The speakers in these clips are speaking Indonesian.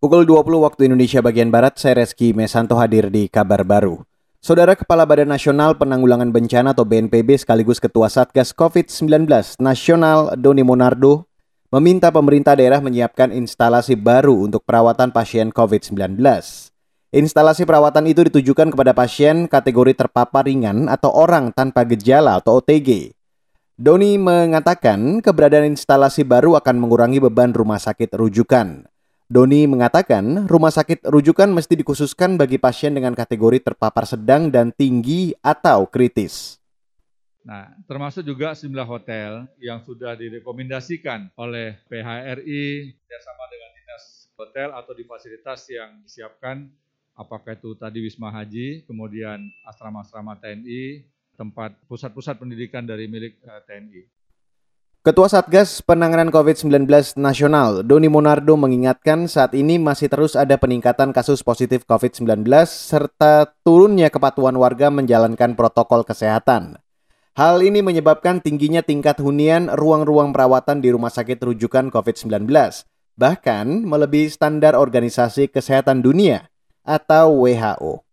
Pukul 20 waktu Indonesia bagian Barat, saya Reski Mesanto hadir di kabar baru. Saudara Kepala Badan Nasional Penanggulangan Bencana atau BNPB sekaligus Ketua Satgas COVID-19 Nasional Doni Monardo meminta pemerintah daerah menyiapkan instalasi baru untuk perawatan pasien COVID-19. Instalasi perawatan itu ditujukan kepada pasien kategori terpapar ringan atau orang tanpa gejala atau OTG. Doni mengatakan keberadaan instalasi baru akan mengurangi beban rumah sakit rujukan. Doni mengatakan rumah sakit rujukan mesti dikhususkan bagi pasien dengan kategori terpapar sedang dan tinggi atau kritis. Nah, termasuk juga sejumlah hotel yang sudah direkomendasikan oleh PHRI bersama dengan dinas hotel atau di fasilitas yang disiapkan, apakah itu tadi Wisma Haji, kemudian asrama-asrama TNI, tempat pusat-pusat pendidikan dari milik eh, TNI. Ketua Satgas Penanganan COVID-19 Nasional, Doni Monardo mengingatkan saat ini masih terus ada peningkatan kasus positif COVID-19 serta turunnya kepatuhan warga menjalankan protokol kesehatan. Hal ini menyebabkan tingginya tingkat hunian ruang-ruang perawatan di rumah sakit rujukan COVID-19, bahkan melebihi standar Organisasi Kesehatan Dunia atau WHO.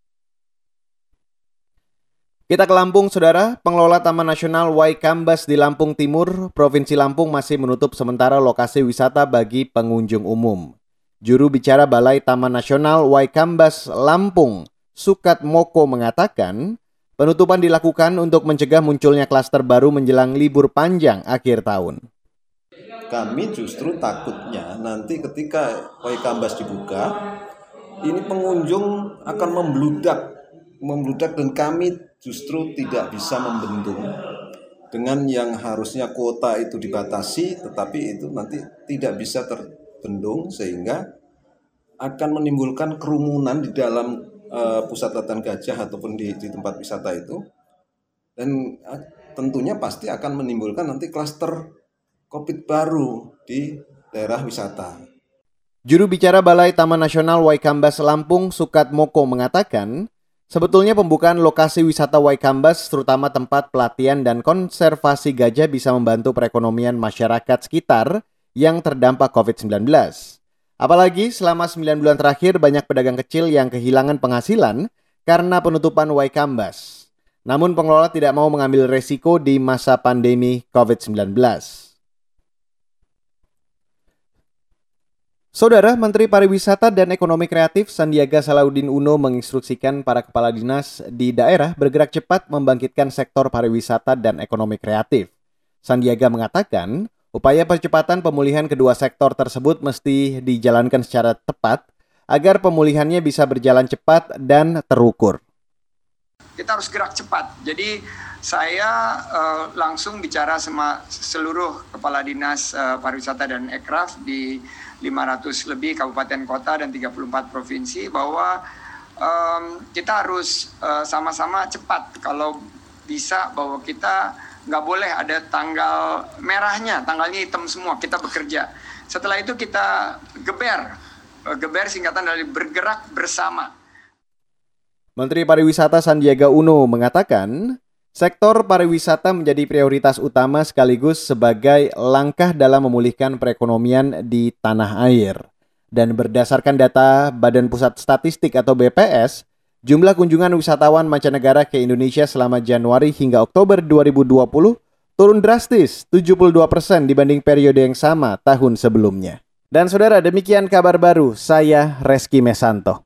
Kita ke Lampung, Saudara. Pengelola Taman Nasional Waikambas di Lampung Timur, Provinsi Lampung masih menutup sementara lokasi wisata bagi pengunjung umum. Juru bicara Balai Taman Nasional Waikambas Lampung, Sukat Moko mengatakan, penutupan dilakukan untuk mencegah munculnya klaster baru menjelang libur panjang akhir tahun. Kami justru takutnya nanti ketika Waikambas dibuka, ini pengunjung akan membludak membludak dan kami justru tidak bisa membendung dengan yang harusnya kuota itu dibatasi tetapi itu nanti tidak bisa terbendung sehingga akan menimbulkan kerumunan di dalam uh, pusat latihan gajah ataupun di, di tempat wisata itu dan uh, tentunya pasti akan menimbulkan nanti klaster COVID baru di daerah wisata. Juru bicara Balai Taman Nasional Waikambas Lampung Sukat Moko mengatakan, Sebetulnya pembukaan lokasi wisata Waikambas, terutama tempat pelatihan dan konservasi gajah bisa membantu perekonomian masyarakat sekitar yang terdampak COVID-19. Apalagi selama 9 bulan terakhir banyak pedagang kecil yang kehilangan penghasilan karena penutupan Waikambas. Namun pengelola tidak mau mengambil resiko di masa pandemi COVID-19. Saudara Menteri Pariwisata dan Ekonomi Kreatif Sandiaga Salahuddin Uno menginstruksikan para kepala dinas di daerah bergerak cepat membangkitkan sektor pariwisata dan ekonomi kreatif. Sandiaga mengatakan, upaya percepatan pemulihan kedua sektor tersebut mesti dijalankan secara tepat agar pemulihannya bisa berjalan cepat dan terukur. Kita harus gerak cepat. Jadi saya uh, langsung bicara sama seluruh kepala dinas uh, pariwisata dan ekraf di 500 lebih kabupaten kota dan 34 provinsi bahwa um, kita harus eh, sama-sama cepat kalau bisa bahwa kita nggak boleh ada tanggal merahnya, tanggalnya hitam semua, kita bekerja. Setelah itu kita geber, geber singkatan dari bergerak bersama. Menteri Pariwisata Sandiaga Uno mengatakan, Sektor pariwisata menjadi prioritas utama sekaligus sebagai langkah dalam memulihkan perekonomian di tanah air. Dan berdasarkan data Badan Pusat Statistik atau BPS, jumlah kunjungan wisatawan mancanegara ke Indonesia selama Januari hingga Oktober 2020 turun drastis 72% dibanding periode yang sama tahun sebelumnya. Dan saudara, demikian kabar baru. Saya Reski Mesanto.